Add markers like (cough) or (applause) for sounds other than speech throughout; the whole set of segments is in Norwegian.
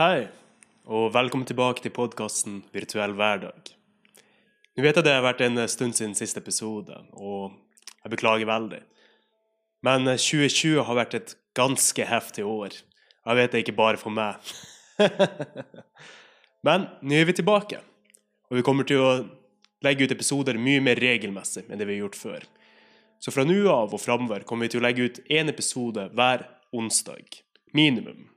Hei, og velkommen tilbake til podkasten Virtuell hverdag. Nå vet jeg det har vært en stund siden siste episode, og jeg beklager veldig. Men 2020 har vært et ganske heftig år. Jeg vet det ikke bare for meg. (laughs) Men nå er vi tilbake, og vi kommer til å legge ut episoder mye mer regelmessig enn det vi har gjort før. Så fra nå av og framover kommer vi til å legge ut én episode hver onsdag. Minimum.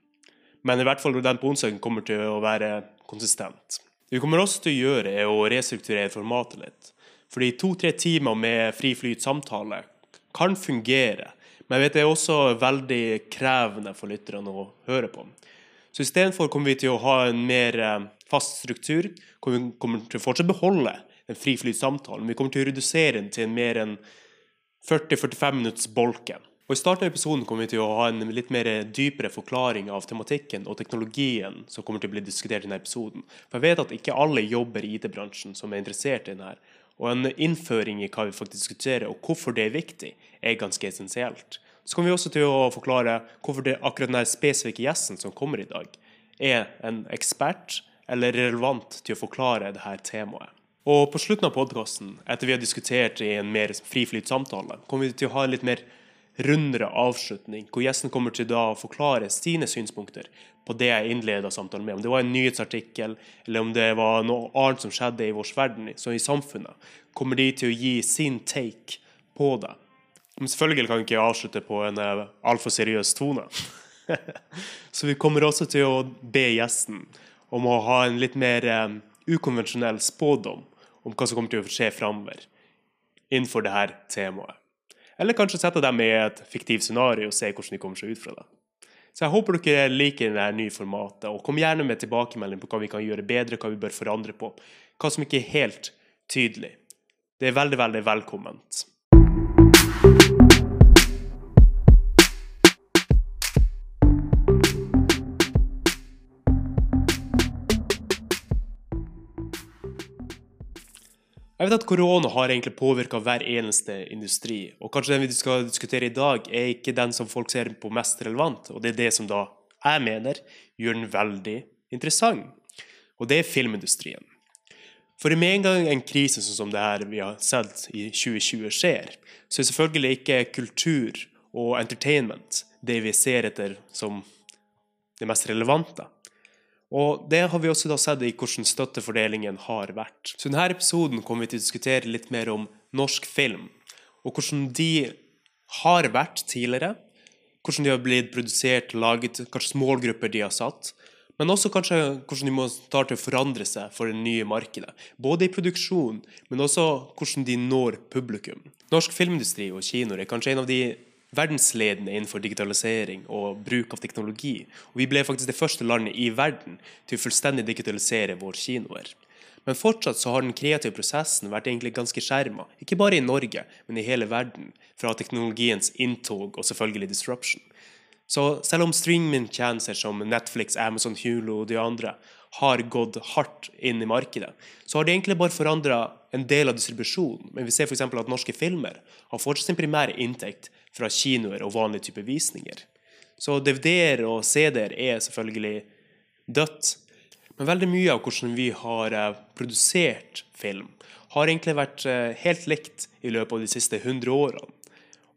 Men i hvert fall den på onsdagen kommer til å være konsistent. Det vi kommer også til å gjøre, er å restrukturere formatet litt. Fordi to-tre timer med fri flyt samtale kan fungere, men jeg vet det er også veldig krevende for lytterne å høre på. Så istedenfor kommer vi til å ha en mer eh, fast struktur. Vi kommer til å fortsatt beholde en fri flyt samtale, men vi kommer til å redusere den til en mer enn 40-45 minutts bolke. Og I starten av episoden kommer vi til å ha en litt mer dypere forklaring av tematikken og teknologien som kommer til å bli diskutert i denne episoden. For jeg vet at ikke alle jobber i IT-bransjen som er interessert i denne. Og en innføring i hva vi faktisk diskuterer, og hvorfor det er viktig, er ganske essensielt. Så kommer vi også til å forklare hvorfor det akkurat denne spesifikke gjesten som kommer i dag, er en ekspert eller relevant til å forklare dette temaet. Og på slutten av podkasten, etter vi har diskutert i en mer friflyt samtale, kommer vi til å ha en litt mer rundere avslutning, hvor gjesten kommer til da å forklare sine synspunkter på det jeg innleda samtalen med. Om det var en nyhetsartikkel, eller om det var noe annet som skjedde i vår verden, så i samfunnet, kommer de til å gi sin take på det. Men selvfølgelig kan vi ikke avslutte på en uh, altfor seriøs tone. (laughs) så vi kommer også til å be gjesten om å ha en litt mer um, ukonvensjonell spådom om hva som kommer til å skje framover innenfor dette temaet. Eller kanskje sette dem i et fiktivt scenario og se hvordan de kommer seg ut fra det. Så jeg håper dere liker det nye formatet, og kom gjerne med tilbakemelding på hva vi kan gjøre bedre, hva vi bør forandre på, hva som ikke er helt tydelig. Det er veldig, veldig velkomment. Jeg vet at korona har egentlig påvirka hver eneste industri. Og kanskje den vi skal diskutere i dag, er ikke den som folk ser på mest relevant. Og det er det som da jeg mener gjør den veldig interessant. Og det er filmindustrien. For med en gang en krise sånn som det her vi har sett i 2020 skjer, så er selvfølgelig ikke kultur og entertainment det vi ser etter som det mest relevante. Og Det har vi også da sett i hvordan støttefordelingen har vært. Så I denne episoden kommer vi til å diskutere litt mer om norsk film, og hvordan de har vært tidligere. Hvordan de har blitt produsert, laget, kanskje målgrupper de har satt. Men også kanskje hvordan de må starte å forandre seg for det nye markedet. Både i produksjon, men også hvordan de når publikum. Norsk filmindustri og kinoer er kanskje en av de verdensledende innenfor digitalisering og bruk av teknologi. Og vi ble faktisk det første landet i verden til å fullstendig digitalisere våre kinoer. Men fortsatt så har den kreative prosessen vært egentlig ganske skjerma, ikke bare i Norge, men i hele verden, fra teknologiens inntog og selvfølgelig disruption. Så selv om streamingtjenester som Netflix, Amazon, Hulu og de andre har gått hardt inn i markedet, så har de egentlig bare forandra en del av distribusjonen. Men vi ser f.eks. at norske filmer har fortsatt sin primære inntekt fra kinoer og vanlige typer visninger. Så DVD-er og CD-er er selvfølgelig dødt. Men veldig mye av hvordan vi har eh, produsert film, har egentlig vært eh, helt likt i løpet av de siste 100 årene.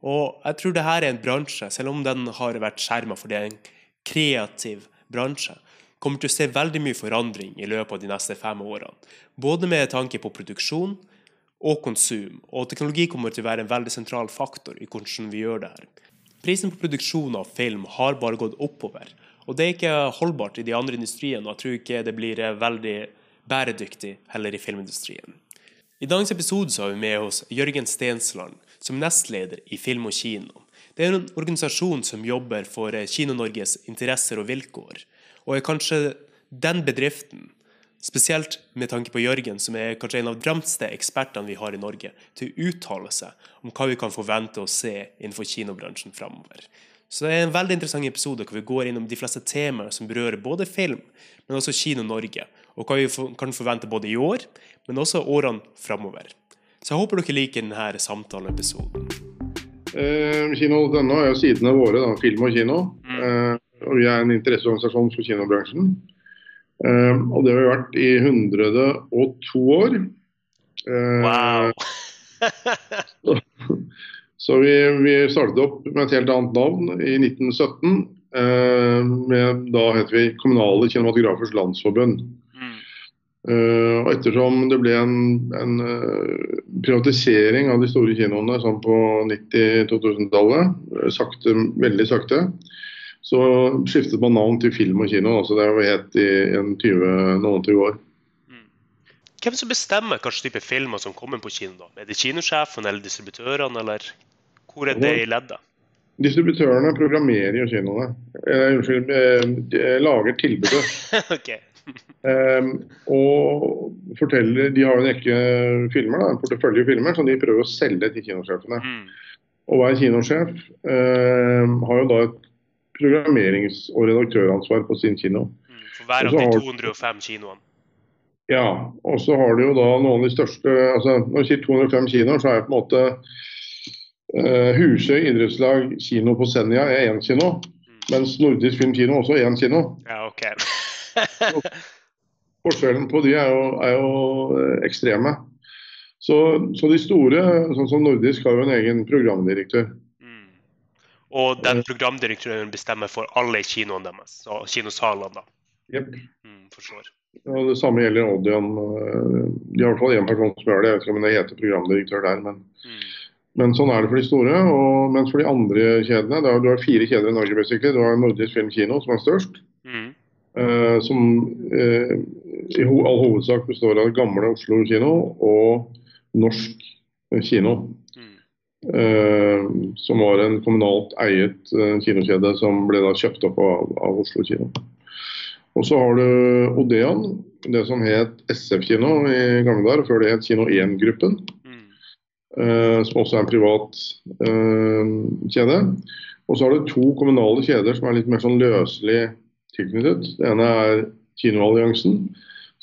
Og jeg tror dette er en bransje, selv om den har vært skjerma for det er en kreativ bransje, kommer til å se veldig mye forandring i løpet av de neste fem årene. Både med tanke på produksjon, og konsum, og teknologi kommer til å være en veldig sentral faktor i hvordan vi gjør det her. Prisen på produksjon av film har bare gått oppover, og det er ikke holdbart i de andre industriene, og jeg tror ikke det blir veldig bæredyktig heller i filmindustrien. I dagens episode så har vi med oss Jørgen Stensland, som nestleder i Film og Kino. Det er en organisasjon som jobber for Kino-Norges interesser og vilkår, og er kanskje den bedriften Spesielt med tanke på Jørgen, som er kanskje en av de fremste ekspertene vi har i Norge, til å uttale seg om hva vi kan forvente å se innenfor kinobransjen framover. Så det er en veldig interessant episode hvor vi går innom de fleste temaer som berører både film, men også Kino Norge, og hva vi kan forvente både i år, men også årene framover. Så jeg håper dere liker denne samtaleepisoden. Eh, kino.no er jo sidene våre, da, film og kino. Mm. Eh, og vi er en interesseorganisasjon for kinobransjen. Eh, og det har vi vært i 102 år. Eh, wow! så, vi, vi, startet opp med et helt annet navn i 1917. Eh, med, da heter vi Kommunale kinematografers landsforbund. Uh, og ettersom det ble en, en uh, privatisering av de store kinoene sånn på 90-2000-tallet, uh, eh, sakte, veldig sakte, så skiftet man navn til film og kino. altså Det har vi hett i en 20, noen 20 år. Mm. Hvem som bestemmer hvilken type filmer som kommer på kino? da? Er det kinosjefen eller distributørene, eller hvor er det i leddet? Distributørene programmerer jo kinoene. Unnskyld, lager tilbudet. (laughs) okay. Um, og forteller, De har en rekke filmer, da, en portefølje filmer som de prøver å selge til kinosjefene. Mm. Og Hver kinosjef um, har jo da et programmerings- og redaktøransvar på sin kino. Mm, for hver av de 205 kinoene? Ja. Og så har du jo da noen av de største altså Når du sier 205 kinoer, så er det på en måte uh, Husøy idrettslag kino på Senja er én kino. Mm. Mens Nordisk Filmkino også er én kino. Ja, ok. (laughs) Forskjellen på de er jo, er jo eh, ekstreme. Så, så, de store, sånn som Nordisk, har jo en egen programdirektør. Og den programdirektøren bestemmer for alle kinoene deres, og kinosalene, da? Yep. Mm, forstår. Og det samme gjelder Odeon. Eh, de har i hvert fall én person som gjør det. Jeg vet ikke om det heter programdirektør der, men, mm. men sånn er det for de store. Og, mens for de andre kjedene er, Du har fire kjeder i Norge, basically. Du har Nordisk Film Kino, som er størst. Mm. Eh, som eh, i ho all hovedsak består av gamle Oslo kino og Norsk kino. Mm. Uh, som var en kommunalt eiet kinokjede som ble da kjøpt opp av, av Oslo kino. Og så har du Odeon, det som het SF kino i gamle dager, før det het Kino 1-gruppen. Mm. som også er en privat kjede. Og så har du to kommunale kjeder som er litt mer sånn løselig tilknyttet. Det ene er Kinoalliansen,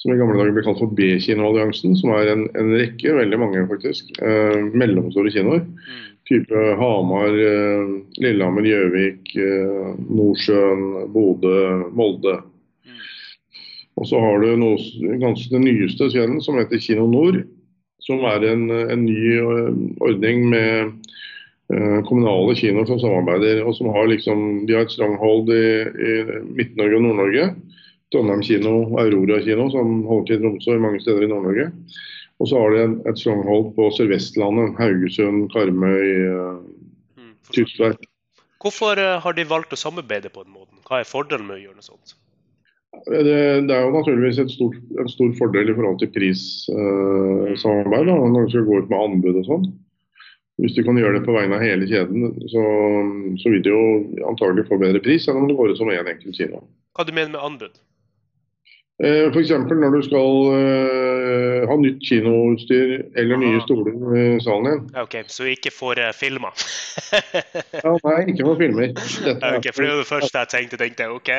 som i gamle dager ble kalt for B-kinoalliansen. Som er en, en, rekke, veldig mange faktisk, eh, mellomstore kinoer. Mm. Type Hamar, eh, Lillehammer, Gjøvik, eh, Mosjøen, Bodø, Molde. Mm. Og så har du noe, ganske den nyeste kjeden som heter Kino Nord. Som er en, en ny eh, ordning med Eh, kommunale kinoer som samarbeider, og som har liksom, de har et stronghold i, i Midt-Norge og Nord-Norge. Trondheim kino, Aurora kino, som holder til i Tromsø og mange steder i Nord-Norge. Og så har de et stronghold på Sør-Vestlandet. Haugesund, Karmøy, mm, Tysvær. Hvorfor eh, har de valgt å samarbeide på den måten? Hva er fordelen med å gjøre noe sånt? Det, det er jo naturligvis stort, en stor fordel i forhold til prissamarbeid, eh, når du skal gå ut med anbud og sånn. Hvis du kan gjøre det på vegne av hele kjeden, så, så vil du jo antagelig få bedre pris enn om det går ut som én en enkelt kino. Hva du mener med anbud? Eh, F.eks. når du skal uh, ha nytt kinoutstyr eller nye stoler i salen din. Ok, Så ikke får uh, filmer? ja, nei, ikke for filmer. Dette ok, For det var det første jeg tenkte. tenkte ok.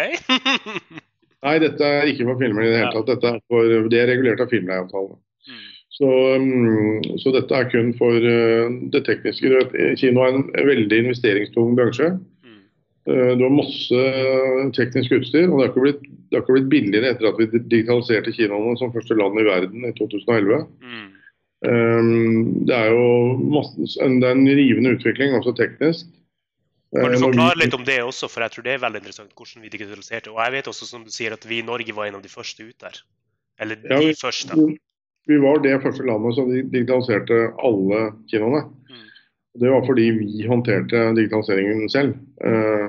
(laughs) nei, dette er ikke for filmer i det hele tatt. Dette er, for, det er regulert av filmleieavtalen. Mm. Så, um, så, dette er kun for uh, det tekniske. Kino er en veldig investeringstung bransje. Uh, du har masse teknisk utstyr, og det har, ikke blitt, det har ikke blitt billigere etter at vi digitaliserte kinoene som første land i verden i 2011. Mm. Um, det er jo masse, det er en rivende utvikling, også teknisk. Kan du forklare litt om det også, for jeg tror det er veldig interessant hvordan vi digitaliserte. Og jeg vet også, som du sier, at vi i Norge var en av de første ut der. Eller de ja, første vi var det første landet som digitaliserte alle kinoene. Det var fordi vi håndterte digitaliseringen selv. Eh,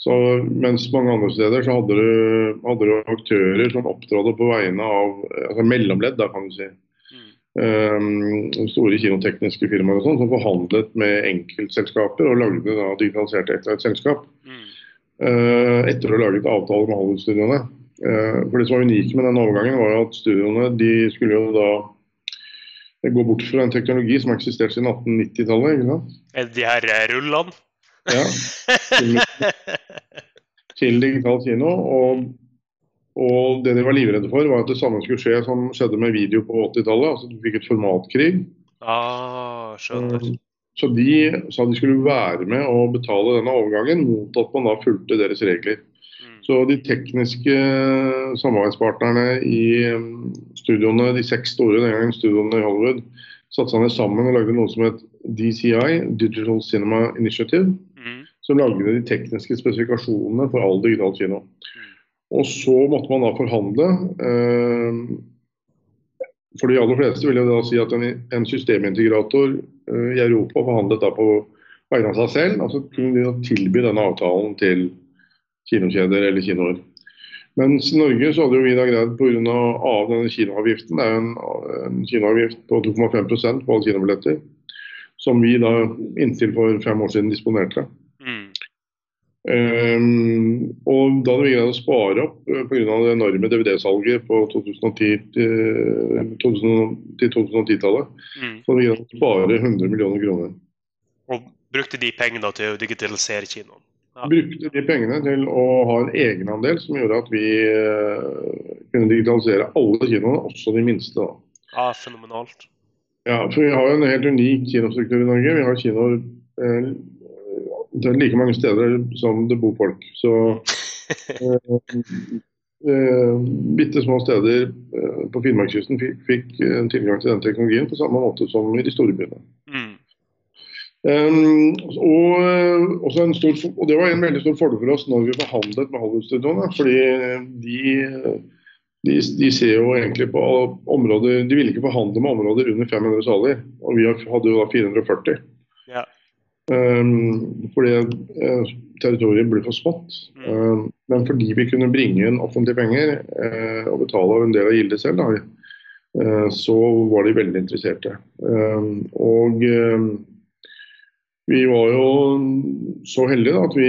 så mens mange andre steder så hadde du, hadde du aktører som opptrådte på vegne av altså mellomledd, da kan du si. Mm. Um, store kinotekniske firmaer og sånn, som forhandlet med enkeltselskaper og lagde da digitaliserte etter et selskap. Mm. Uh, etter å ha laget avtaler med Hollywood-studioene. Uh, for Det som var unikt med den overgangen, var at studioene de skulle jo da gå bort fra en teknologi som har eksistert siden 1890-tallet. Er det de her eh, rullene? Ja. Til, (laughs) til digital kino. Og, og, det de var livredde for, var at det samme skulle skje som skjedde med video på 80-tallet. Altså du fikk et formatkrig. Ah, skjønner. Eh, så de sa de skulle være med og betale denne overgangen mot at man da fulgte deres regler. Så de tekniske samarbeidspartnerne i um, studioene, de seks store den gangen studioene i Hollywood, satte seg ned sammen og lagde noe som het DCI, Digital Cinema Initiative. Mm. Som lagde de tekniske spesifikasjonene for all digital kino. Og så måtte man da forhandle. Eh, for de aller fleste vil jeg da si at en, systemintegrator eh, i Europa forhandlet da på vegne av seg selv. altså kunne de tilby denne avtalen til kinokjeder eller kinoer. Mens i Norge så hadde jo vi da greid pga. av denne kinoavgiften, det er jo en, en kinoavgift på 2,5% på alle kinobilletter, som vi da inntil for fem år siden disponerte. Mm. Um, og da hadde vi greid å spare opp uh, pga. det enorme DVD-salget på 2010 til, 2000 til 2010-tallet. Mm. Så hadde vi greid å spare 100 millioner kroner. Og brukte de pengene til å digitalisere kinoen. Brukte de pengene til å ha en egenandel som gjorde at vi uh, kunne digitalisere alle kinoene, også de minste. da. ja, fenomenalt. Ja, for Vi har jo en helt unik kinostruktur i Norge. Vi har kinoer eh, like mange steder som det bor folk. Så (laughs) eh, eh, bitte små steder eh, på Finnmarkskysten fikk, fikk eh, tilgang til den teknologien på samme måte som i de store byene. Mm. Um, og, eh, også en stor, og Det var en veldig stor fordel for oss når vi forhandlet med Hollywood-studioene. fordi de, de, de ser jo egentlig på områder De ville ikke forhandle med områder under 500 saler. Og vi hadde jo da 440. Ja. Um, fordi uh, territoriet ble for smått. Um, men fordi vi kunne bringe inn offentlige penger uh, og betale en del av gildet selv, da, uh, så var de veldig interesserte. Og vi var jo så heldige da, at vi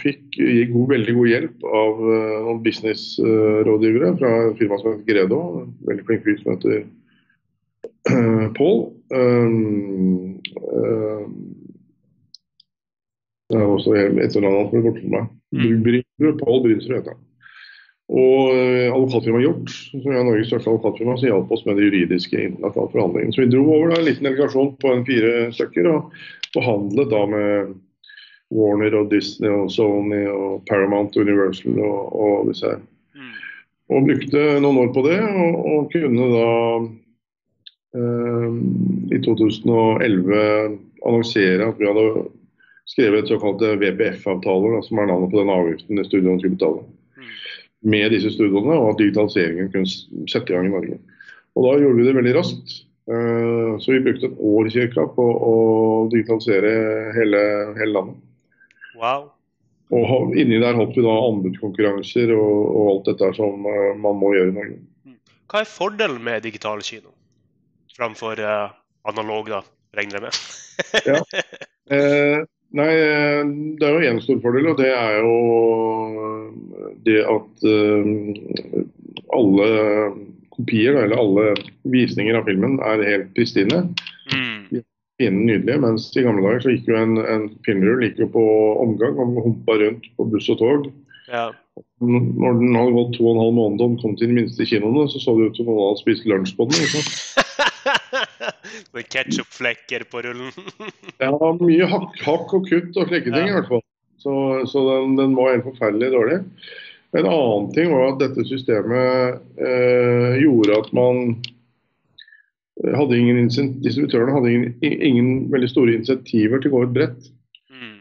fikk god, veldig god hjelp av noen businessrådgivere fra firmaet firma som heter Gredo. Veldig flink fyr som heter uh, Pål. Um, uh, det er også etternavnet hans er borte for meg. Mm. Pål Brynsrud heter han. Og uh, advokatfirmaet Hjort, som er Norges største advokatfirma, som hjalp oss med det juridiske internasjonale forhandlingene. Så vi dro over da, en liten delegasjon på en fire stykker og forhandlet da med Warner og Disney og Sony og Paramount Universal og, og disse her. Mm. Og brukte noen år på det, og, og kunne da eh, i 2011 annonsere at vi hadde skrevet såkalte VPF-avtaler, da, som er navnet på den avgiften studioene skulle betale. Med disse studiene, og at digitaliseringen kunne sette i gang i Norge. Og Da gjorde vi det veldig raskt. Eh, Så vi brukte et år cirka på å digitalisere hele, hele landet. Wow. Og inni der holdt vi da anbudskonkurranser og, og alt dette som eh, man må gjøre i Norge. Hva er fordelen med digital kino framfor eh, analog, da, regner jeg med? (laughs) Eh, nei, eh, det er jo én stor fordel, og det er jo eh, det at eh, alle kopier, eller alle visninger av filmen, er helt pristine. Mm. Fine, nydelige. Mens i gamle dager så gikk jo en, en filmrull gikk jo på omgang og humpa rundt på buss og tog. Ja. Når den hadde gått to og en halv måned og den kom til de minste kinoene, så så det ut som noen hadde spist lunsj på den. Ikke (laughs) Med ketsjupflekker på rullen. (laughs) Ja, mye hakk, hakk og kutt og slike ting i hvert fall. Så, så den, den var helt forferdelig dårlig. En annen ting var at dette systemet eh, gjorde at man hadde ingen Distributørene hadde ingen, ingen veldig store insentiver til å gå ut bredt. Mm.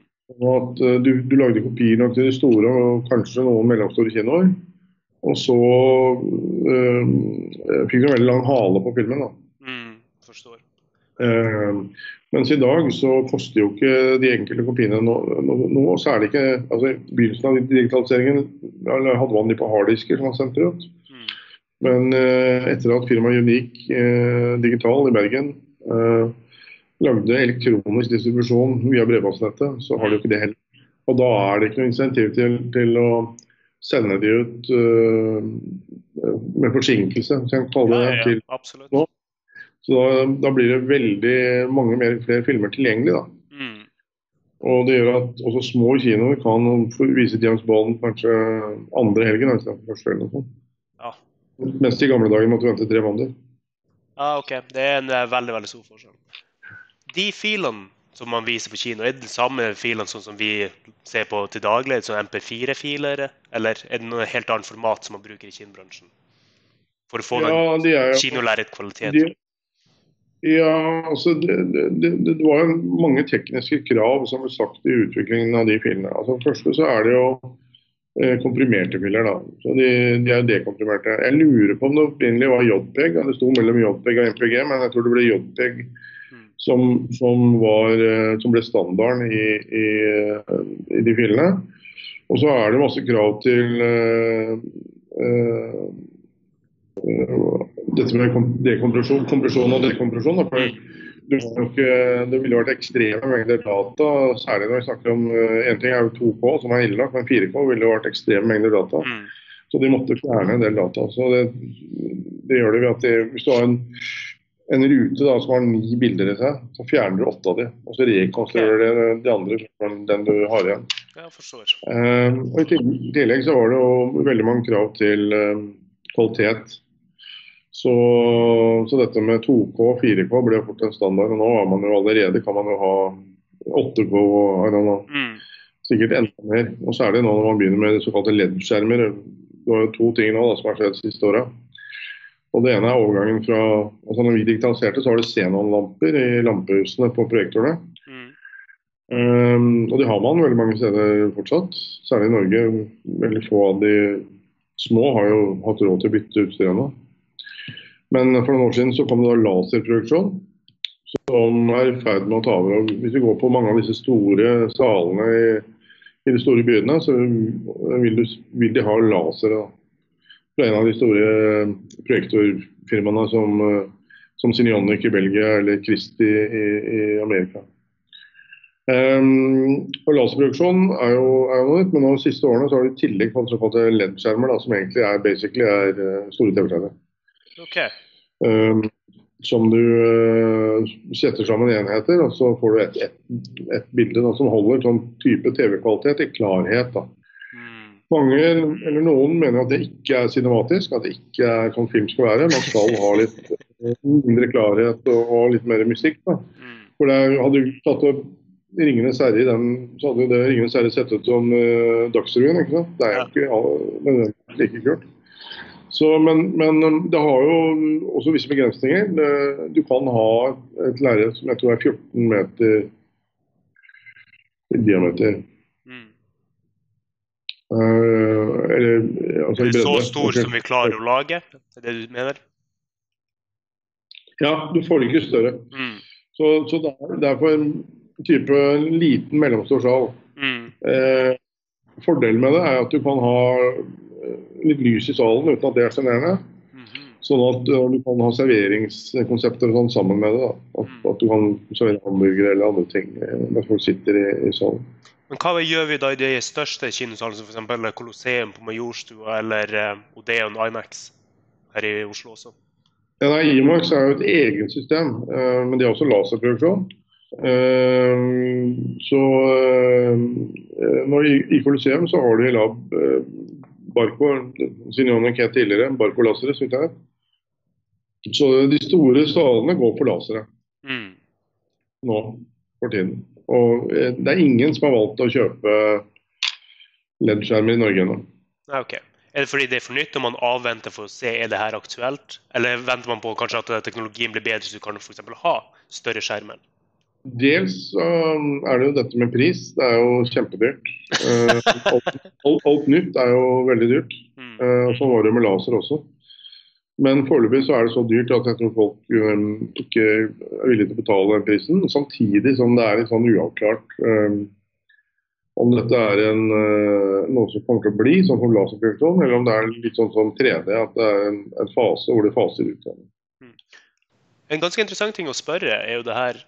At uh, du, du lagde kopier nok til de store og kanskje noen mellomstore kinoer. Og så uh, fikk du en veldig lang hale på filmen. da. Mm. Forstår. Eh, mens i dag så koster jo ikke de enkelte kopiene noe. No, no, særlig ikke altså I begynnelsen av digitaliseringen hadde man de på harddisker som var sendt ut. Mm. Men eh, etter at firmaet Unik eh, Digital i Bergen eh, lagde elektronisk distribusjon via bredbåndsnettet, så har de jo ikke det heller. Og da er det ikke noe insentiv til, til å sende de ut uh, med forsinkelse, hvis jeg kan kalle det Ja, ja, til nå. Så da, da blir det veldig mange mer, flere filmer tilgjengelig. da. Mm. Og det gjør at også små kinoer kan vise James Bond kanskje andre helgen. istedenfor første eller noe sånt. Ja. Mens i gamle dager måtte vente tre måneder. Ja, OK. Det er en eh, veldig, veldig stor forskjell. De filene som man viser på kino, er det de samme filene sånn som vi ser på til daglig, som MP4-filer, eller er det noe helt annet format som man bruker i kinobransjen? For å få ja, den kinolerretkvaliteten? Ja, altså det, det, det, var mange tekniske krav som ble sagt i utviklingen av de filene. Altså, første så er det jo eh, komprimerte filer. da, så de, de er dekomprimerte. Jeg lurer på om det opprinnelig var JPEG. Det sto mellom JPEG og MPG, men jeg tror det ble JPEG som, som, var, eh, som ble standarden i, i, i, de filene. Og så er det masse krav til uh, uh, dette med dekompresjon, kompresjon og dekompresjon. Da, for ikke, det ville vært ekstreme mengder data, særlig når vi snakker om En ting er jo 2K, som er ille nok, men 4K ville vært ekstreme mengder data. Mm. Så de måtte fjerne en del data. Så det, det gjør det ved at det, hvis du har en en rute da, som har ni bilder i seg, så fjerner du åtte av de, og så rekonstruerer du okay. de andre den du har igjen. Forstår. Uh, og I tillegg så var det jo veldig mange krav til uh, kvalitet. Så, så, dette med 2K og 4K ble fort en standard. og Nå har man jo allerede kan man jo ha 8K og mm. sikkert enda mer. Og særlig nå når man begynner med såkalte LED-skjermer. Det var jo to ting nå da, som har skjedd de siste åra. Og det ene er overgangen fra altså Når vi digitaliserte, så var det xenonlamper i lampehusene på projektorene. Mm. Um, og de har man veldig mange steder fortsatt, særlig i Norge. Veldig få av de små har jo hatt råd til å bytte utstyr ennå. Men for noen år siden så kom det da laserproduksjon, som er i ferd med å ta over. Hvis vi går på mange av disse store salene i, i de store byene, så vil, du, vil de ha lasere. Det fra en av de store eh, projektorfirmaene som, eh, som Sinionic i Belgia eller Christi i, i Amerika. Um, og Laserproduksjon er jo, er jo noe nytt, men de siste årene så har de i tillegg fått såkalte LED-skjermer, som egentlig er, er uh, store TV-skjermer. Okay. Um, som du uh, setter sammen enheter, og så får du et, et, et bilde da, som holder sånn type TV-kvalitet i klarhet. da. Mange, eller noen, mener at det ikke er cinematisk, at det ikke er sånn film skal være. Man skal ha litt mindre klarhet og, og litt mer musikk. Da. Mm. For det Hadde du tatt opp 'Ringenes herre' i den, så hadde det 'Ringenes herre' sett ut som uh, Dagsrevyen. ikke sant? Det er jo ikke ja, like kult. Så, men, men, det har jo også visse begrensninger. Du kan ha et lerret som jeg tror er 14 meter i diameter. Uh, eller, altså, er så stor som vi klarer å lage? Er det du mener? Ja, du får det ikke større. Mm. Så, så det, er, det, på en type liten, mellomstor sal. Mm. Uh, fordelen med det er at du kan ha litt lys i salen uten at det er sjenerende. Mm -hmm. Sånn at du kan ha serveringskonsepter og sånn sammen med det. At, mm. at, du kan servere hamburgere eller andre ting mens folk sitter i, i salen. Men hva gjør vi da i de største kinosalene, som f.eks. Colosseum på Majorstua eller uh, Odeon Imax her i Oslo også? Ja, nei, Imax er jo et eget system, uh, men de har også laserproduksjon. Så når i, i Colosseum så har de lab Barco, Sinione het tidligere, Barco-lasere, så vidt jeg vet. Så de store salene går på lasere mm. nå for tiden. Og eh, det er ingen som har valgt å kjøpe LED-skjermer i Norge ennå. Okay. Er det fordi det er for nytt og man avventer for å se er det her aktuelt? Eller venter man på kanskje at teknologien blir bedre så du kan f.eks. ha større skjermer? Dels um, er det jo dette med pris. Det er jo kjempedyrt. Uh, alt, alt, alt, nytt er jo veldig dyrt. Uh, sånn var det med laser også. Men foreløpig så er det så dyrt at jeg tror folk um, ikke er villige til å betale den prisen. Samtidig som det er litt sånn uavklart um, om dette er en, noe som kommer til å bli sånn som laserprojektoren, eller om det er litt sånn som 3D, at det er en, en fase hvor det faser ut. Mm. En ganske interessant ting å spørre er jo det her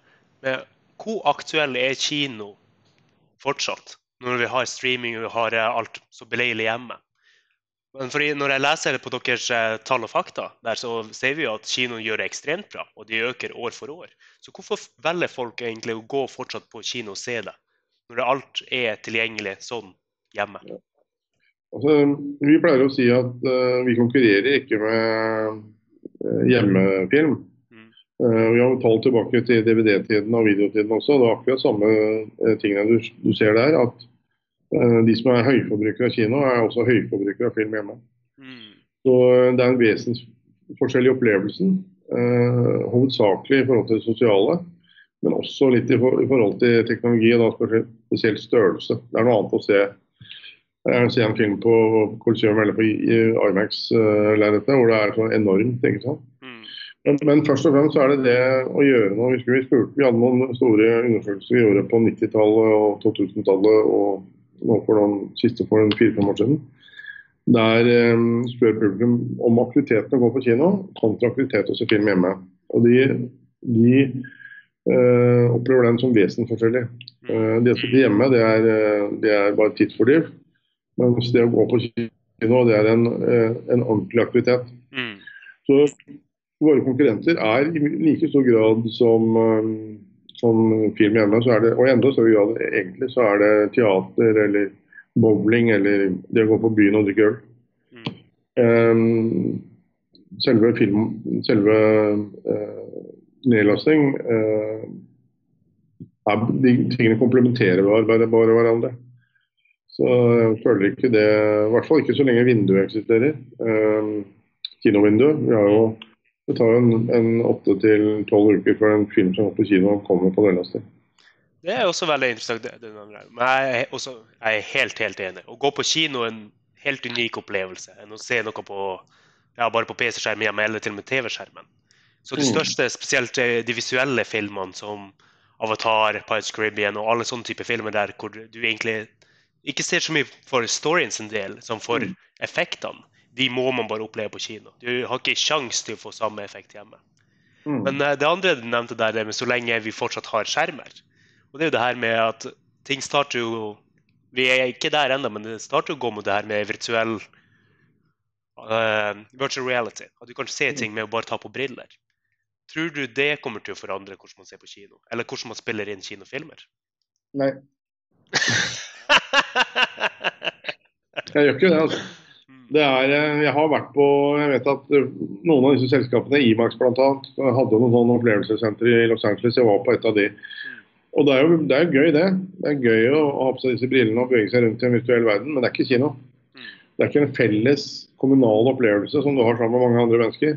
med hvor aktuell er kino fortsatt? Når vi har streaming og vi har alt så beleilig hjemme. Men fordi når jeg leser på deres eh, tall og fakta, der så ser vi jo at kinoen gjør det ekstremt bra, og de øker år for år. Så hvorfor velger folk egentlig å gå fortsatt på kino og se det, når alt er tilgjengelig sånn hjemme? Altså, vi pleier å si at uh, vi konkurrerer ikke med hjemmefilm. Uh, vi har tall tilbake til DVD-tiden og videotiden også. Det er akkurat samme uh, tingene du, du, ser der. At uh, de som er høyforbrukere av kino, er også høyforbrukere av film hjemme. Mm. Så det er en vesensforskjell i opplevelsen. hovedsakelig i forhold til det sosiale, men også litt i, for, i forhold til teknologi, og da spesielt størrelse. Det er noe annet å se jeg ser en film på Coliseum eller på Imax-lerretet hvor det er så enormt. ikke sant? Men, først og fremst så er det det å gjøre noe. Vi, spurte, vi hadde noen store undersøkelser vi gjorde på 90-tallet og 2000-tallet og nå for noen siste for fire-fem år siden. Der eh, spør publikum om aktiviteten å gå på kino kontra aktivitet å se film hjemme. Og de, de eh, opplever den som vesensforskjellig. Eh, det å sitte hjemme det er, eh, det er bare tidsfordriv. Mens det å gå på kino det er en, eh, en ordentlig aktivitet. Mm. Så våre konkurrenter er i like stor grad som, um, som film hjemme, det, og i enda større grad egentlig, så er det teater eller bowling eller det å gå på byen og drikke øl. Mm. Um, selve film, selve uh, nedlasting uh, er, De tingene komplementerer bare, bare hverandre. Så jeg føler ikke det I hvert fall ikke så lenge vinduet eksisterer. Um, kinovinduet. Vi har jo det tar jo åtte til tolv uker før en film som går på kino kommer på dørlaster. Det er også veldig interessant. Men jeg er, også, jeg er helt, helt enig. Å gå på kino er en helt unik opplevelse enn å se noe på, ja, bare på PC-skjermen hjemme eller til og med TV-skjermen. Så de mm. største, spesielt eh, de visuelle filmene som Avatar, Pirates Caribbean og alle sånne typer filmer der hvor du egentlig ikke ser så mye for storyen sin del som for mm. effektene de må man bare oppleve på kino. Du har ikke sjanse til å få samme effekt hjemme. Mm. Men uh, det andre du nevnte der, det med så lenge vi fortsatt har skjermer. Og det er jo det her med at ting starter jo Vi er ikke der ennå, men det starter å gå mot det her med virtuell uh, virtual reality. At du kan se ting med å bare ta på briller. Tror du det kommer til å forandre hvordan man ser på kino? Eller hvordan man spiller inn kinofilmer? Nei. (laughs) jeg gjør ikke det, altså. Det er, eh, jeg har vært på Jeg vet at eh, noen av disse selskapene, Imax bl.a., hadde noen sånne opplevelsessentre i Los Angeles. Jeg var på et av de. Og det er jo det er gøy, det. Det er gøy å ha på seg disse brillene og bevege seg rundt i en virtuell verden, men det er ikke kino. Det er ikke en felles kommunal opplevelse som du har sammen med mange andre mennesker.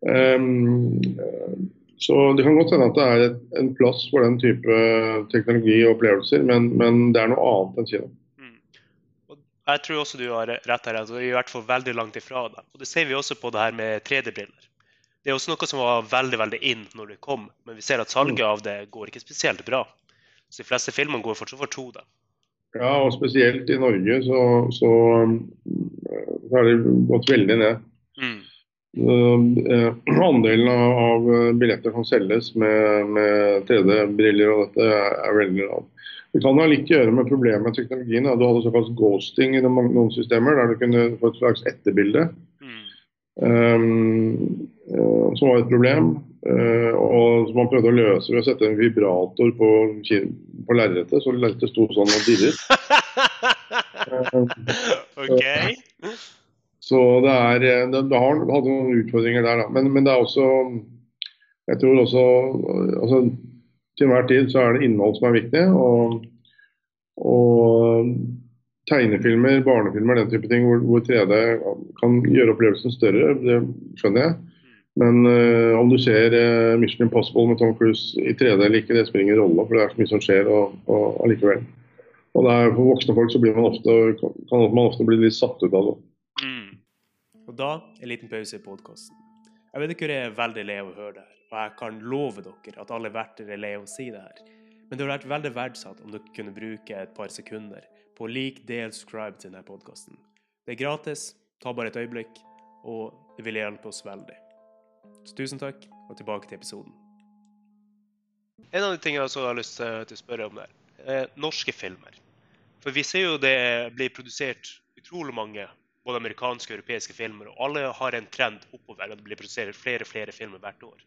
Um, så Det kan godt hende at det er et, en plass for den type teknologi og opplevelser, men, men det er noe annet enn kino. Jeg tror også du har rett her. Altså, I hvert fall veldig langt ifra det. Og Det ser vi også på det her med 3D-briller. Det er også noe som var veldig veldig inn når det kom, men vi ser at salget av det går ikke spesielt bra. Så De fleste filmene går fortsatt for 2D. Ja, og spesielt i Norge så, så, så har det gått veldig ned. Mm. Uh, andelen av, av, billetter som selges med, med 3D-briller og dette, er, er veldig lav. Det kan ha litt å gjøre med problemet med teknologien. Du hadde såkalt ghosting i noen systemer, der du kunne få et slags etterbilde. Mm. Um, uh, som var et problem. Uh, og som man prøvde å løse ved å sette en vibrator på, på lerretet, så lerretet sto sånn og dirret. (laughs) okay. Så det er eh, det, det har, hadde noen utfordringer der, da. Men, men, det er også Jeg tror også altså, til enhver tid så er det innhold som er viktig. Og, og tegnefilmer, barnefilmer, den type ting hvor, hvor 3D kan gjøre opplevelsen større, det skjønner jeg. Men uh, om du ser uh, Mission Impossible med Tom Cruise i 3D eller ikke, det spiller ingen rolle, for det er så mye som skjer og, og allikevel. Og er, For voksne folk så blir man ofte, kan man ofte bli litt satt ut av det. Mm. Og da en liten pause i podkasten. Jeg vet ikke hvor jeg er veldig lei av å høre det her og jeg kan love dere at alle verter er lei av å si det her. Men det hadde vært veldig verdsatt om dere kunne bruke et par sekunder på å like, del, subscribe til denne podkasten. Det er gratis, ta bare et øyeblikk, og det vil hjelpe oss veldig. Så tusen takk, og tilbake til episoden. En av de tingene jeg har lyst til å spørre om der, er norske filmer. For vi ser jo det blir produsert utrolig mange både amerikanske og europeiske filmer, og alle har en trend oppover. at Det blir produsert flere og flere filmer hvert år.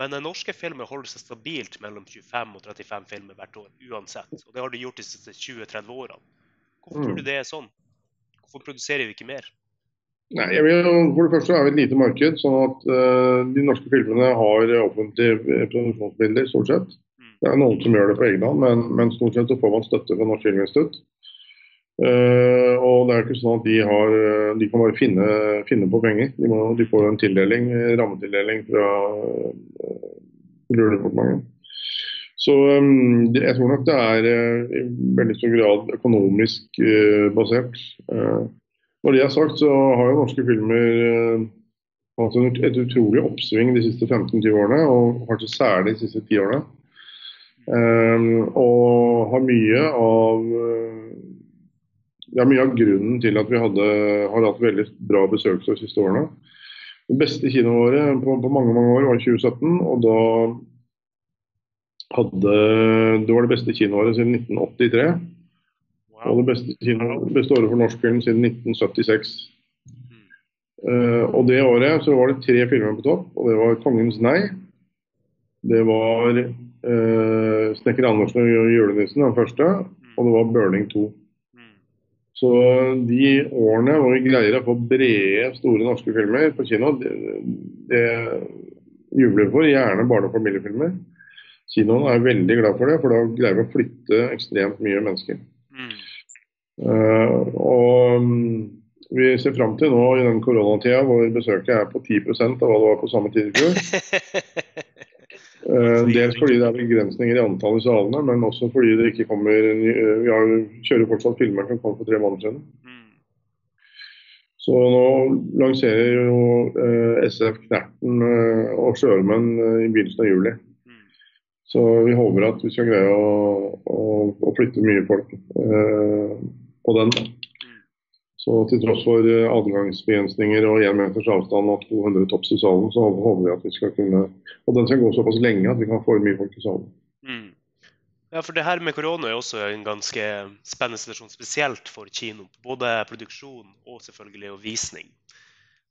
Men norske filmer holder seg stabilt mellom 25 og 35 filmer hvert år uansett. Og det har de gjort de siste 20-30 årene. Hvorfor mm. tror du det er sånn? Hvorfor produserer vi ikke mer? Nei, vil, For det første er vi et lite marked, sånn at uh, de norske filmene har offentlige produksjonsbilder, stort sett. Mm. Det er noen som gjør det på egen hånd, men, men, stort sett så får man støtte fra Norsk Filminstitutt. Uh, og det er ikke sånn at de, har, de kan bare finne, finne på penger. De, må, de, får en tildeling, rammetildeling fra Kulturdepartementet. Så jeg tror nok det er uh, i veldig stor grad økonomisk uh, basert. Når det er sagt, så har jo norske filmer hatt et utrolig oppsving de siste 15-20 årene, og kanskje særlig de siste 10 årene. Og har mye av ja, mye av grunnen til at vi hadde, har hatt veldig bra besøkelse de siste årene. Det beste kinoåret på, på mange mange år var 2017, og da hadde Det var det beste kinoåret siden 1983. Wow. Og det beste, kino, beste året for norsk film siden 1976. Mm. Uh, og det året så var det tre filmer på topp, og det var 'Kongens nei'. Det var uh, 'Snekker Andersen og julenissen', den første, og det var 'Burning 2'. Så de årene hvor vi greier å få brede, store norske filmer på kino, det, det jubler vi for. Gjerne barne- og familiefilmer. Kinoen er veldig glad for det, for da greier vi å flytte ekstremt mye mennesker. Mm. Uh, og mm, vi ser fram til nå i den koronatida hvor besøket er på 10% av hva det var på samme tid i fjor. (laughs) Uh, dels fordi det er begrensninger i antallet i salene, men også fordi det ikke kommer Vi har, kjører fortsatt filmer som kom for tre måneder siden. Mm. Så nå lanserer jo uh, SF Knerten og Sjøremenn i begynnelsen av juli. Så vi håper at vi skal greie å, å, å flytte mye folk eh, på den. Så til tross for eh, adgangsbegrensninger og én meters avstand og 200 topps i salen, så håper vi at vi skal kunne Og den skal gå såpass lenge at vi kan få mye folk i salen. Mm. Ja, for det her med korona er også en ganske spennende situasjon, spesielt for kino. Både produksjon og selvfølgelig og visning.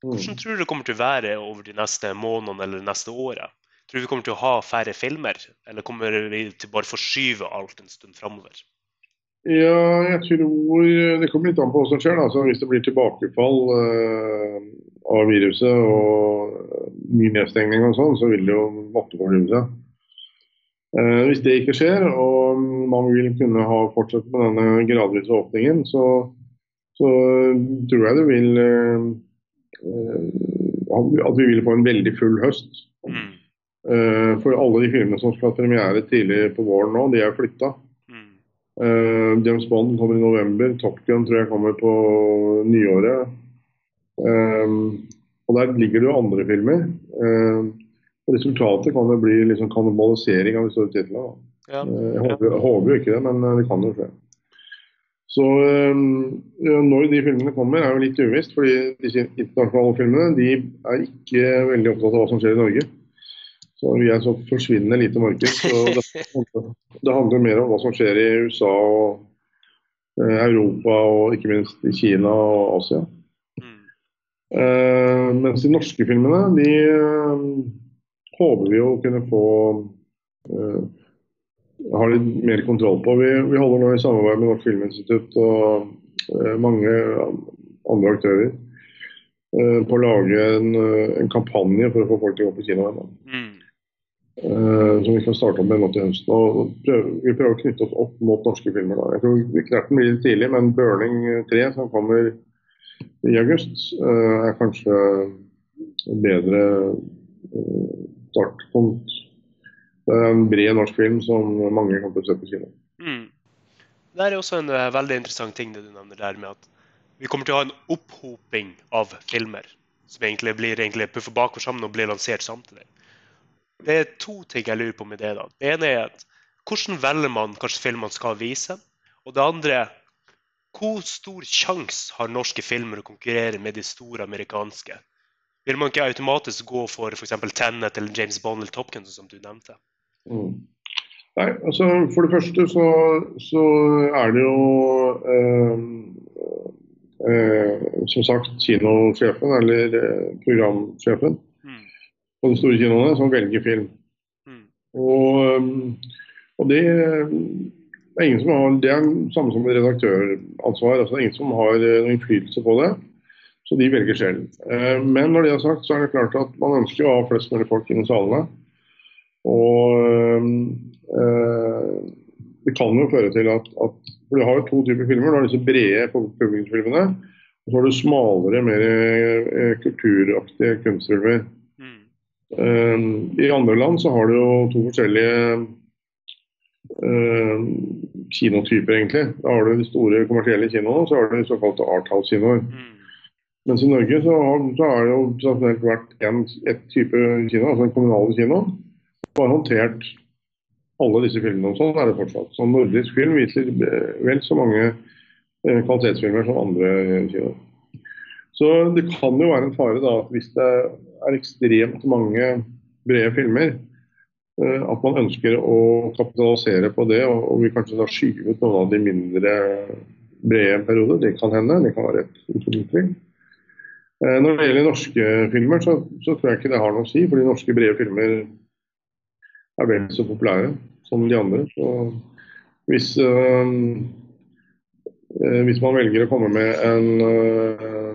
Hvordan tror du det kommer til å være over de neste månedene eller neste året? Tror du vi kommer til å ha færre filmer, eller kommer vi til bare forskyve alt en stund framover? Ja, jeg tror Det kommer litt an på hva som skjer. Altså, hvis det blir tilbakefall uh, av viruset og ny nedstengning og sånn, så vil det jo måtte forskyve seg. Uh, hvis det ikke skjer, og man vil kunne ha fortsatt med denne gradvise åpningen, så, så tror jeg det vil uh, At vi vil få en veldig full høst. Mm. Uh, for alle de filmene som skal ha premiere tidlig på våren nå, de er flytta. Uh, James Bond kommer i november. Top Gun tror jeg kommer på nyåret. Um, og der ligger det jo andre filmer. Uh, resultatet kan jo bli liksom kannibalisering av de store titlene. Ja. Jeg, håper, håper jo ikke det, men det kan jo skje. Så Når de filmene kommer, er jo litt uvisst. fordi disse internasjonale filmene de er ikke veldig opptatt av hva som skjer i Norge. Så Vi er så forsvinnende lite marked. så det, det, handler mer om hva som skjer i USA og eh, Europa og ikke minst i Kina og Asia. Mm. Mens de norske filmene de eh, håper vi å kunne få eh, ha litt mer kontroll på. Vi, vi, holder nå i samarbeid med Norsk Filminstitutt og eh, mange andre aktører på å lage en, en, kampanje for å få folk til å gå på kino. Mm. Uh, som vi kan starte med nå til høsten. og prøve, Vi prøver å knytte oss opp mot norske filmer. da. Jeg tror vi Knerten blir litt tidlig, men 'Burning 3', som kommer i august, uh, er kanskje en bedre uh, startpunkt. Det er en bred norsk film som mange kan se på kino. Mm. Det er også en veldig interessant ting det du nevner der med at vi kommer til å ha en opphoping av filmer som egentlig blir egentlig puffa bakover sammen og blir lansert samtidig. Det er to ting jeg lurer på med det. da. Det ene er at hvordan velger man hvilke film man skal vise? Og det andre hvor stor sjanse har norske filmer å konkurrere med de store amerikanske? Vil man ikke automatisk gå for f.eks. Tennet eller James Bond eller Top Gun, som du nevnte? Mm. Nei, altså For det første så, så er det jo eh, eh, som sagt kinosjefen, eller eh, programsjefen, på de store kinoene som velger film. Mm. Og, um, og, det er ingen som har Det er samme som redaktøransvar. altså Det er ingen som har eh, noen innflytelse på det. Så de velger selv. Eh, men når det er sagt, så er det klart at man ønsker å ha flest mulig folk inn i salene. Og øh, det kan jo føre til at, at For du har jo to typer filmer. Du har disse brede publikumsfilmene. Og så har du smalere, mer kulturaktige kunstfilmer. Uh, I andre land så har du jo to forskjellige uh, kinotyper, egentlig. Da har du de store kommersielle kinoene, og så har du de såkalte Arthouse-kinoer. Mm. Mens i Norge så har, så har det jo tradisjonelt vært en, et type kino, altså en kommunal kino, som har håndtert alle disse filmene. og Sånn er det fortsatt. Så nordisk film viser vel så mange eh, kvalitetsfilmer som andre kinoer. Så det kan jo være en fare da, hvis det er ekstremt mange brede filmer, eh, at man ønsker å kapitalisere på det, og, og vi kanskje da skyve ut noen av de mindre brede perioder. Det kan hende. Det kan være et utvikling. Eh, når det gjelder norske filmer, så, så, tror jeg ikke det har noe å si. Fordi norske brede filmer er vel så populære som de andre. Så hvis, øh, hvis man velger å komme med en, øh,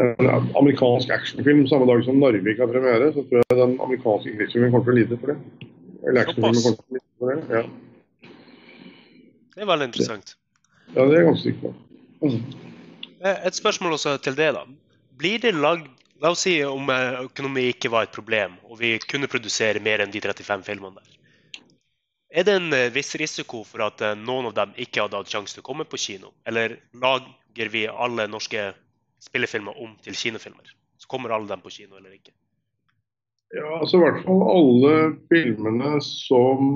en amerikansk actionfilm samme dag som Narvik har premiere, så tror jeg den amerikanske krigsfilmen kommer til å lide for det. Eller actionfilmen kommer til å lide for det. Ja. Det er veldig interessant. Ja, det er ganske sikker på. Mm. Eh, et spørsmål også til det. da. Blir det lagd La oss si om eh, økonomi ikke var et problem, og vi kunne produsere mer enn de 35 filmene der. Er det en eh, viss risiko for at noen av dem ikke hadde hatt sjanse til å komme på kino? Eller lager vi alle norske spillefilmer om til kinofilmer? Så kommer alle dem på kino eller ikke? Ja, altså i hvert fall alle filmene som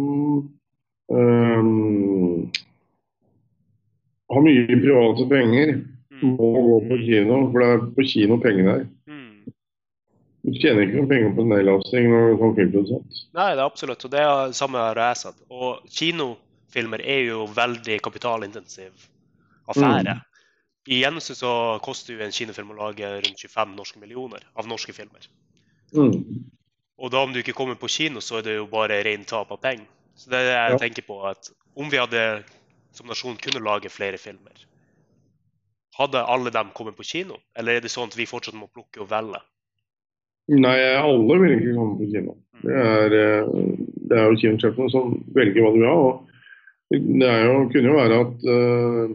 um, har mye private penger Mm. må gå på kino, for det er på kino pengene er. Mm. Du tjener ikke noen penger på nedlasting som filmprodusent. Nei, det er absolutt. Og det er det samme har jeg sett. Og kinofilmer er jo veldig kapitalintensiv affære. Mm. I gjennomsnitt så koster jo en kinofilm å lage rundt 25 norske millioner av norske filmer. Mm. Og da om du ikke kommer på kino, så er det jo bare rent tap av penger. Så det er det jeg ja. tenker på, at om vi hadde som nasjon kunne lage flere filmer, hadde alle dem kommet på kino, eller er det sånn at vi fortsatt må plukke og velge? Nei, alle vil ikke komme på kino. Mm. Det er, eh, det er jo kinosjefene som velger hva de vil ha. og Det jo, kunne jo være at uh,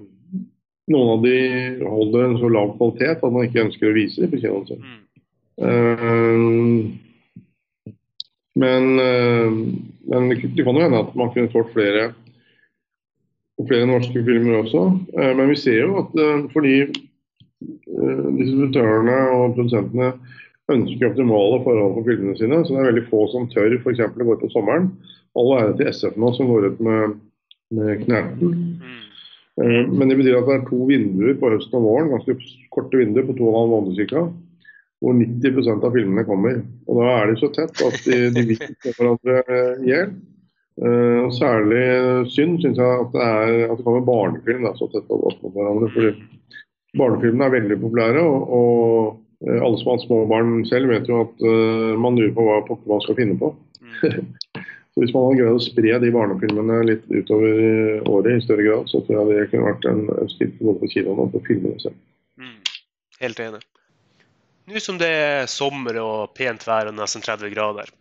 noen av de holder en så lav kvalitet at man ikke ønsker å vise dem kinoen. Mm. Uh, men, uh, men, det kan jo hende at man kunne fått flere og flere norske filmer også. Uh, men vi ser jo at fordi distributørene og produsentene ønsker optimale forhold for filmene sine, så det er veldig få som tør f.eks. å gå ut på sommeren. All ære til SF nå som går ut med, med Knerten. Men det betyr at det er to vinduer på høsten og våren, ganske korte vinduer på to og en halv måned ca. Hvor 90% av filmene kommer. Og da er de så tett at de, de vil hverandre i hjel. Uh, særlig synd syns jeg at det, er, at det kommer barnefilm da, så tett opp mot hverandre. fordi Barnefilmene er veldig populære, og, og alle som har hatt små barn selv, vet jo at uh, man lurer på hva pokker man skal finne på. (laughs) Så Hvis man hadde greid å spre de barnefilmene litt utover året i større grad, så tror jeg det kunne vært en, styrke både på kinoen og på filmene selv. Mm. Helt enig. Nå som det er sommer og pent vær og nesten 30 grader,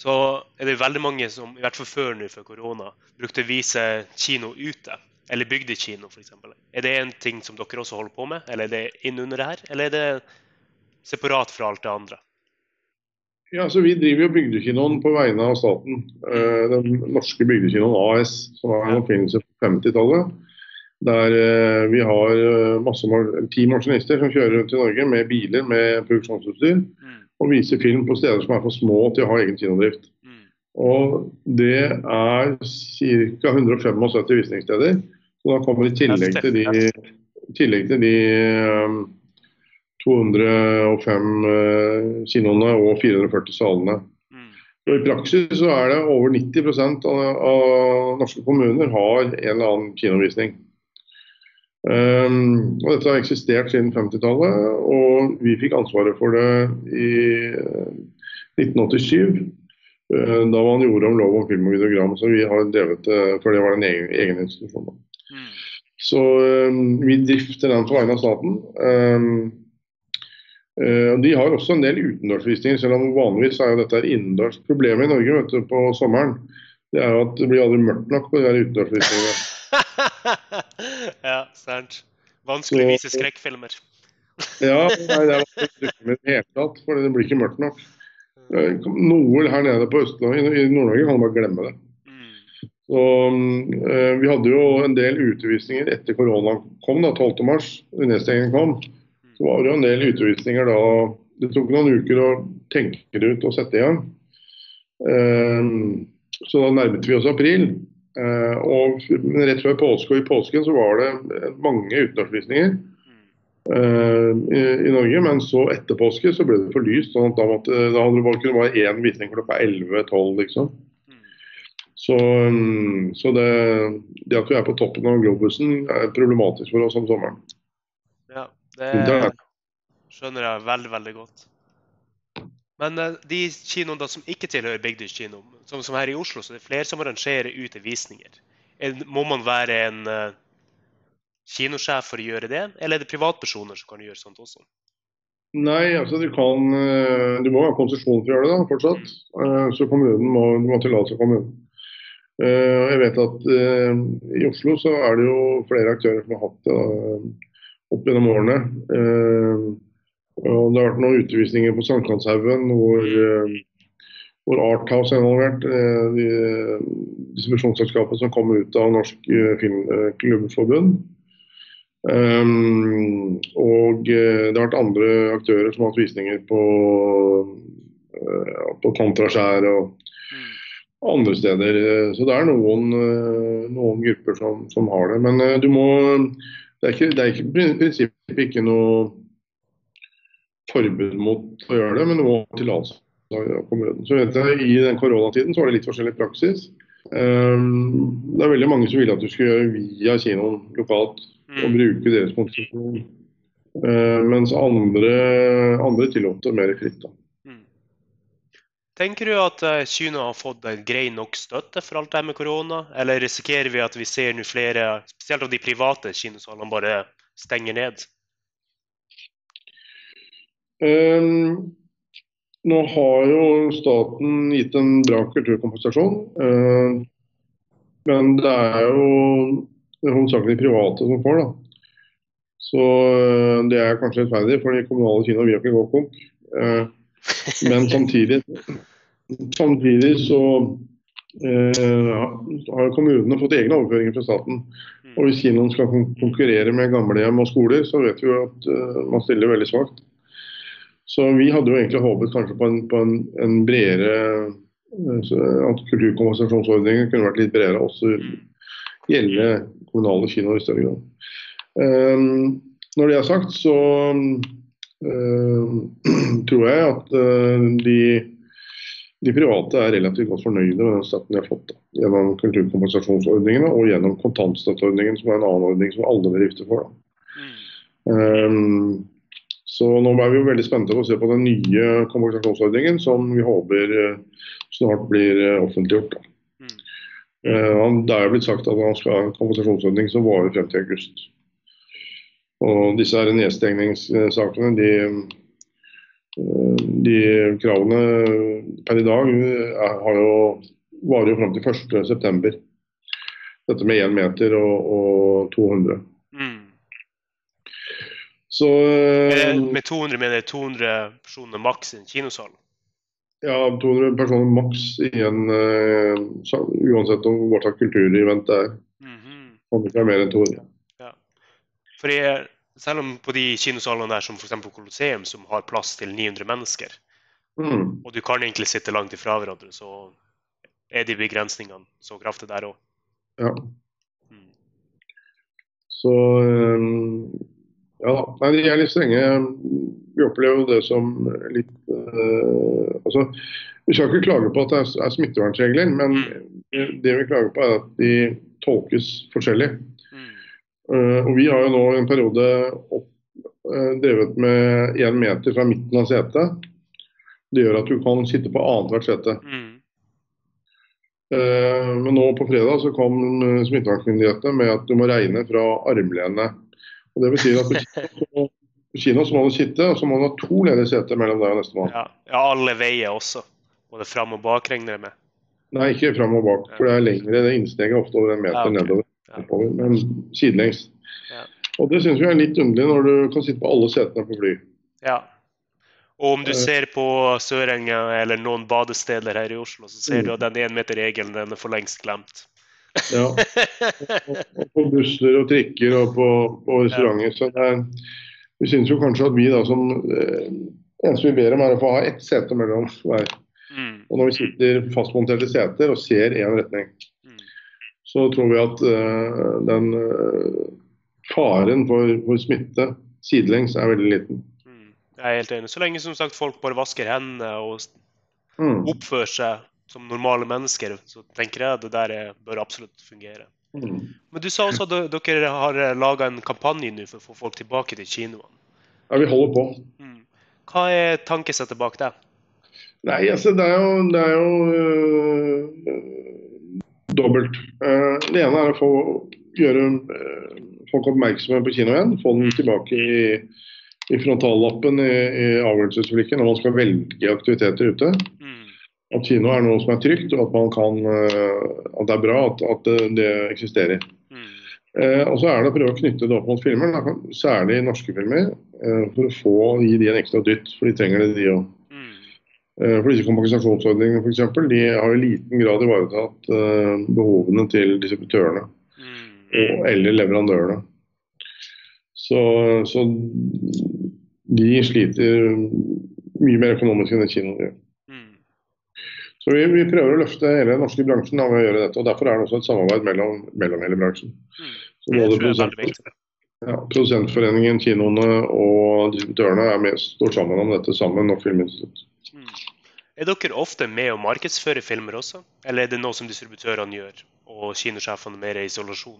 så er det veldig mange som, i hvert fall før nå, før korona, brukte å vise kino ute. Eller bygdekino, f.eks. Er det en ting som dere også holder på med? Eller er det innunder det her? Eller er det separat fra alt det andre? Ja, så Vi driver jo bygdekinoen på vegne av staten. Eh, den norske bygdekinoen AS, som er en oppfinnelse på 50-tallet. Der eh, vi har eh, masse, ti maskinister som kjører rundt i Norge med biler med produksjonsutstyr. Mm og viser film på steder som er for små til å ha egen kinodrift. Mm. Og det er ca. 175 visningssteder. Så da kommer i tillegg til de, tillegg til de 205 uh, kinoene og 440 salene. Mm. Og I praksis så er det over 90 av, av norske kommuner har en eller annen kinovisning. Um, og Dette har eksistert siden 50-tallet, og vi fikk ansvaret for det i 1987. Uh, eh, da man gjorde om lov om film og videogram. Så vi har drevet det før det var en egen, egen institusjon. Mm. Så vi drifter den på vegne av staten. De har også en del utendørsvisninger, selv om vanligvis er jo dette innendørs. Problemet i Norge vet du, på sommeren det er jo at det blir aldri mørkt nok på de der utendørsvisningene. (laughs) ja, sant. Vanskelig å vise skrekkfilmer. (laughs) ja, nei, det er vanskelig i det hele tatt, for det blir ikke mørkt nok. Noe her nede på Østlandet, i Nord-Norge kan man bare glemme det. Mm. Så, øh, vi hadde jo en del utevisninger etter koronaen kom, da, 12.3, nedstengingen kom. Så var det jo en del utvisninger da. Det tok noen uker å tenke det ut og sette i gang. Uh, så da nærmet vi oss april. Uh, og rett før påske og i påsken så var det mange utenlandsvisninger uh, i, Norge. Men så etter påske så ble det for lyst. sånn at Da, måtte, da hadde det bare kunne være én visning klokka 11-12, liksom. Så, så det, det, at vi er på toppen av globusen er problematisk for oss om sommeren. Det skjønner jeg veldig, veldig godt. Men uh, de kinoene som ikke tilhører Big kino, som, som, her i Oslo, så det er flere som arrangerer ute visninger. Må man være en uh, kinosjef for å gjøre det, eller er det privatpersoner som kan gjøre sånt også? Nei, altså du kan eh, Du må ha konsesjon for å gjøre det da, fortsatt. Så kommunen må, du må tillate kommunen. Jeg vet at i Oslo så er det jo flere aktører som har hatt det opp gjennom årene. Og det har vært noen utvisninger på Sankthanshaugen hvor, eh, hvor Arthouse er involvert. Eh, de distribusjonsselskapet som kommer ut av Norsk eh, Filmklubbforbund. Um, og det har vært andre aktører som har hatt visninger på, på Kontraskjær og andre steder. Så det er noen, noen grupper som, som, har det. Men du må Det er ikke, det er ikke i prinsippet ikke noe forbud mot å gjøre det, men noe tillatelse av kommunen. Så vet jeg, I den koronatiden så var det litt forskjellig praksis. Um, det er veldig mange som ville at du skulle gjøre via kinoen lokalt og mm. bruke deres konsesjon. Uh, mens andre, andre tillot det mer fritt. da. Tenker du at Kina har fått en grei nok støtte for alt det med korona, eller risikerer vi at vi ser nå flere, spesielt av de private kinosalene, bare stenger ned? Um, nå har jo staten gitt en bra kulturkompensasjon. Uh, men det er jo hovedsakelig private som får, da. Så uh, det er kanskje rettferdig, for de kommunale kinoene vil ikke gå konk. Uh, men samtidig, samtidig så har kommunene fått egne overføringer fra staten. Og hvis kinoen skal konkurrere med gamlehjem og skoler, så vet vi jo at man stiller veldig svakt. Så vi hadde jo egentlig håpet kanskje på en, på en, en bredere eh, At kulturkompensasjonsordningen kunne vært litt bredere, også gjelde kommunale kinoer i større grad. Um, når det er sagt, så (clears throat) tror jeg at uh, de, de, private er relativt godt fornøyde med den støtten de har fått da, gjennom kulturkompensasjonsordningene og gjennom kontantstøtteordningen, som er en annen ordning som alle bedrifter får. Um, så nå er vi jo veldig spente på å se på den nye kompensasjonsordningen som vi håper eh, snart blir eh, offentliggjort. Mm. Eh, det er jo blitt sagt at man skal ha en kompensasjonsordning som varer frem til august. Og disse her nedstengningssakene, de, de kravene per i dag har jo, varer jo frem til 1.9. Dette med 1 meter og, og 200. Så, med, eh, 200 mener jeg 200 personer maks i en kinosal? Ja, 200 personer maks i en uh, Uansett om hva slags kulturevent det er. Mm -hmm. Kan det være mer enn 200. Fordi selv om på de kinosalene der som f.eks. Colosseum, som har plass til 900 mennesker, mm. og du kan egentlig sitte langt ifra hverandre, så er de begrensningene så kraftige der òg. Ja. Mm. Så um, ja, nei, de er litt strenge. Vi opplever jo det som litt uh, altså, Vi skal ikke klage på at det er, er smittevernregler, men mm. det vi klager på er at de tolkes forskjellig. Uh, og Vi har jo nå en periode opp, uh, drevet med én meter fra midten av setet. Det gjør at du kan sitte på annethvert sete. Mm. Eh, men nå på fredag så kom eh, smittevernmyndighetene med at du må regne fra armlenet. Og det betyr at på kino, så må du sitte, og så må du ha to ledige seter mellom deg og nestemann. Ja. ja, alle veier også. Både fram og bak regner jeg med. Nei, ikke fram og bak, for det er lengre. Det innsteget er ofte over en meter Ja, okay. nedover. Ja. oppover, Men sidelengs. Ja. Og det syns vi er litt underlig når du kan sitte på alle setene på fly. Ja. Og om du Eh. ser på Sørenga eller noen badesteder her i Oslo, så ser Mm. du at den énmeterregelen den er for lengst glemt. Ja. Og på busser og trikker og på, på restauranter. Så det er, vi syns jo kanskje at vi da som eh, eneste vi ber om er å få ha ett sete mellom hver. Mm. Og når vi sitter fastmonterte seter og ser én retning, Mm. Så tror vi at eh, den eh, faren for, for smitte sidelengs er veldig liten. Mm. Jeg er helt enig. Så lenge som sagt folk bare vasker hendene og Mm. oppfører seg som normale mennesker, så tenker jeg at det der er, bør absolutt fungere. Mm. Men du sa også at dere har laga en kampanje nå for å få folk tilbake til kinoene. Ja, vi holder på. Mm. Hva er tankesettet bak det? Nei, altså det er jo, det er jo øh, dobbelt. Eh, det ene er å få gjøre øh, folk oppmerksomme på kino igjen. Få dem tilbake i, i frontallappen i, i avgjørelsesøyeblikket når man skal velge aktiviteter ute. Mm. At kino er noe som er trygt, og at, man kan, øh, at det er bra at, at det, det eksisterer. Mm. Eh, og så er det å prøve å knytte det opp mot filmer, særlig norske filmer, eh, for å få gi de en ekstra dytt. For de trenger det, de òg. Eh, For disse kompensasjonsordningene for eksempel, de har i liten grad ivaretatt eh, behovene til distributørene Mm. eller leverandørene. Så, så de sliter mye mer økonomisk enn det kinoen gjør. Mm. Så vi, vi prøver å løfte hele den norske bransjen av ved å gjøre dette. og Derfor er det også et samarbeid mellom, mellom hele bransjen. Mm. Så både produsent, ja, Produsentforeningen, kinoene og distributørene er med, står sammen om dette sammen. og Filminstitutt. Er dere ofte med å markedsføre filmer også, eller er det noe som distributørene gjør, og kinosjefene er mer i isolasjon?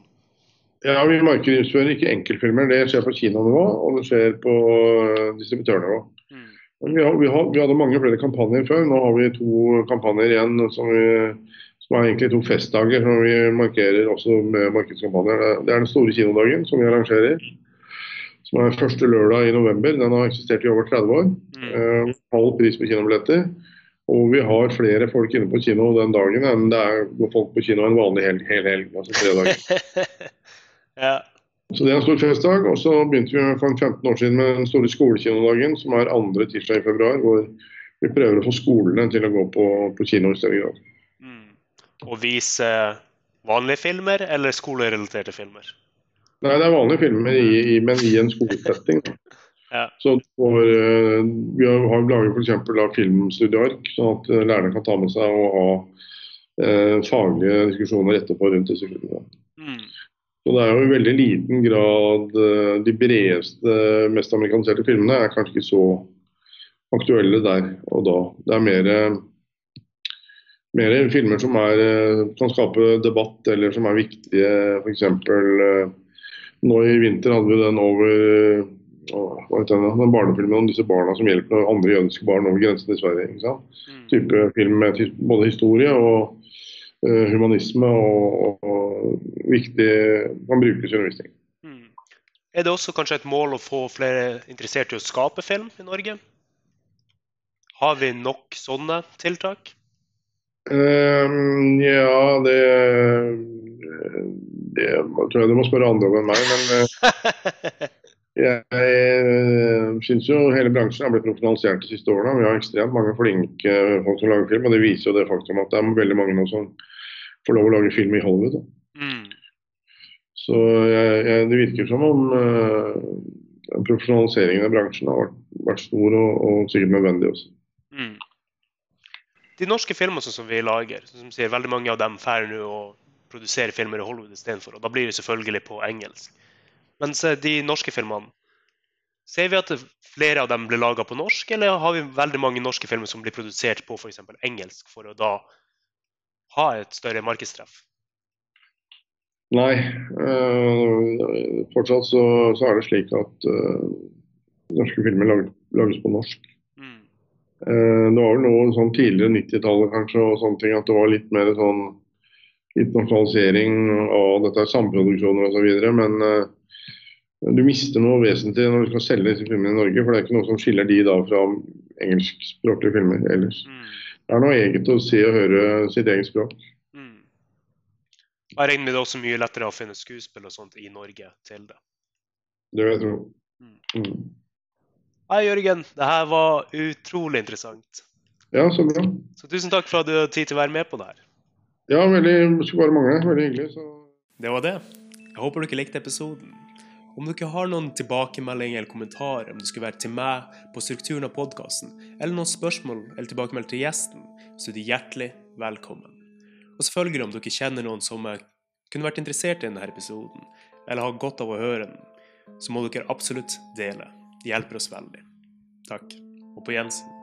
Ja, Vi markedsfører ikke enkeltfilmer. Det skjer på kinonivå og det skjer på eh, distributørnivå. Mm. Vi, har, vi, har, vi hadde mange flere kampanjer før. Nå har vi to kampanjer igjen som, vi, som er egentlig to festdager som vi markerer også med markedskampanjer. Det- Det er den store kinodagen som vi arrangerer. Som er første lørdag i november. Den har eksistert i over 30 år. Mm. Eh, halv pris på kinobilletter. Og vi har flere folk inne på kino den dagen enn det er folk på kino en vanlig hel, hel helg. Altså tre dager. (laughs) ja. Så det er en stor festdag. Og så begynte vi for 15 år siden med den store skolekinodagen, som er andre tirsdag i februar. Hvor vi prøver å få skolene til å gå på, på kino i større grad. Mm. Og vise vanlige filmer eller skolerelaterte filmer? Nei, det er vanlige filmer, i, i, men i en skolesetting. Ja. Så for, eh, Vi har, laget da filmstudieark, sånn at eh, lærerne kan ta med seg og ha eh, faglige diskusjoner etterpå rundt disse filmene. Mm. Så det er jo i veldig liten grad eh, De bredeste, mest amerikaniserte filmene er kanskje ikke så aktuelle der og da. Det er mer, mer filmer som er, kan skape debatt, eller som er viktige. F.eks. nå i vinter hadde vi den over hva heter den, da? den barnefilmen om disse barna som hjelper andre jødiske barn over grensen til Sverige. ikke sant? Mm. Type film med både historie og uh, humanisme og, og, og viktig kan brukes i undervisning. Mm. Er det også kanskje et mål å få flere interessert i å skape film i Norge? Har vi nok sånne tiltak? Um, ja, det, det tror jeg du må spørre andre om enn meg. Men eh, (laughs) jeg uh, syns jo hele bransjen har blitt profesjonalisert de siste årene. Vi har ekstremt mange flinke folk som lager film, og det viser jo det faktum at det er veldig mange nå som får lov å lage film i Hollywood. Mm. Så jeg, jeg, det virker som om uh, profesjonaliseringen av bransjen har vært, vært stor og, og sikkert nødvendig også. Mm. De norske filmene som vi lager, som sier, veldig mange av dem drar nå og produserer filmer i Hollywood istedenfor. Og da blir det selvfølgelig på engelsk. Mens de norske filmene Ser vi at flere av dem blir laga på norsk, eller har vi veldig mange norske filmer som blir produsert på f.eks. engelsk, for å da ha et større markedstreff? Nei, Øh, fortsatt så, så er det slik at øh, norske filmer lages, lages på norsk. Mm. Uh, det var vel noe sånn tidligere 90-tallet kanskje, og sånne ting, at det var litt mer sånn internasjonalisering og dette er samproduksjoner osv. Men uh, du mister noe vesentlig når du skal selge disse filmene i Norge. For det er ikke noe som skiller de da fra engelskspråklige filmer ellers. Mm. Det er noe eget å se og høre sitt eget språk. Mm. Jeg regner med det er også mye lettere å finne skuespill og sånt i Norge til det. Det vil jeg tro. Mm. mm. Hei, Jørgen. Det her var utrolig interessant. Ja, så bra. Så tusen takk for at du hadde tid til å være med på det her. Ja, veldig skulle bare mangle. Veldig hyggelig. Så. Det var det. Jeg håper dere likte episoden. Om dere har noen tilbakemelding eller kommentar om det skulle være til meg på strukturen av podkasten, eller noen spørsmål eller tilbakemelding til gjesten, så er de hjertelig velkommen. Og selvfølgelig om dere kjenner noen som kunne vært interessert i denne episoden, eller har godt av å høre den, så må dere absolutt dele. Det hjelper oss veldig. Takk, og på gjensyn.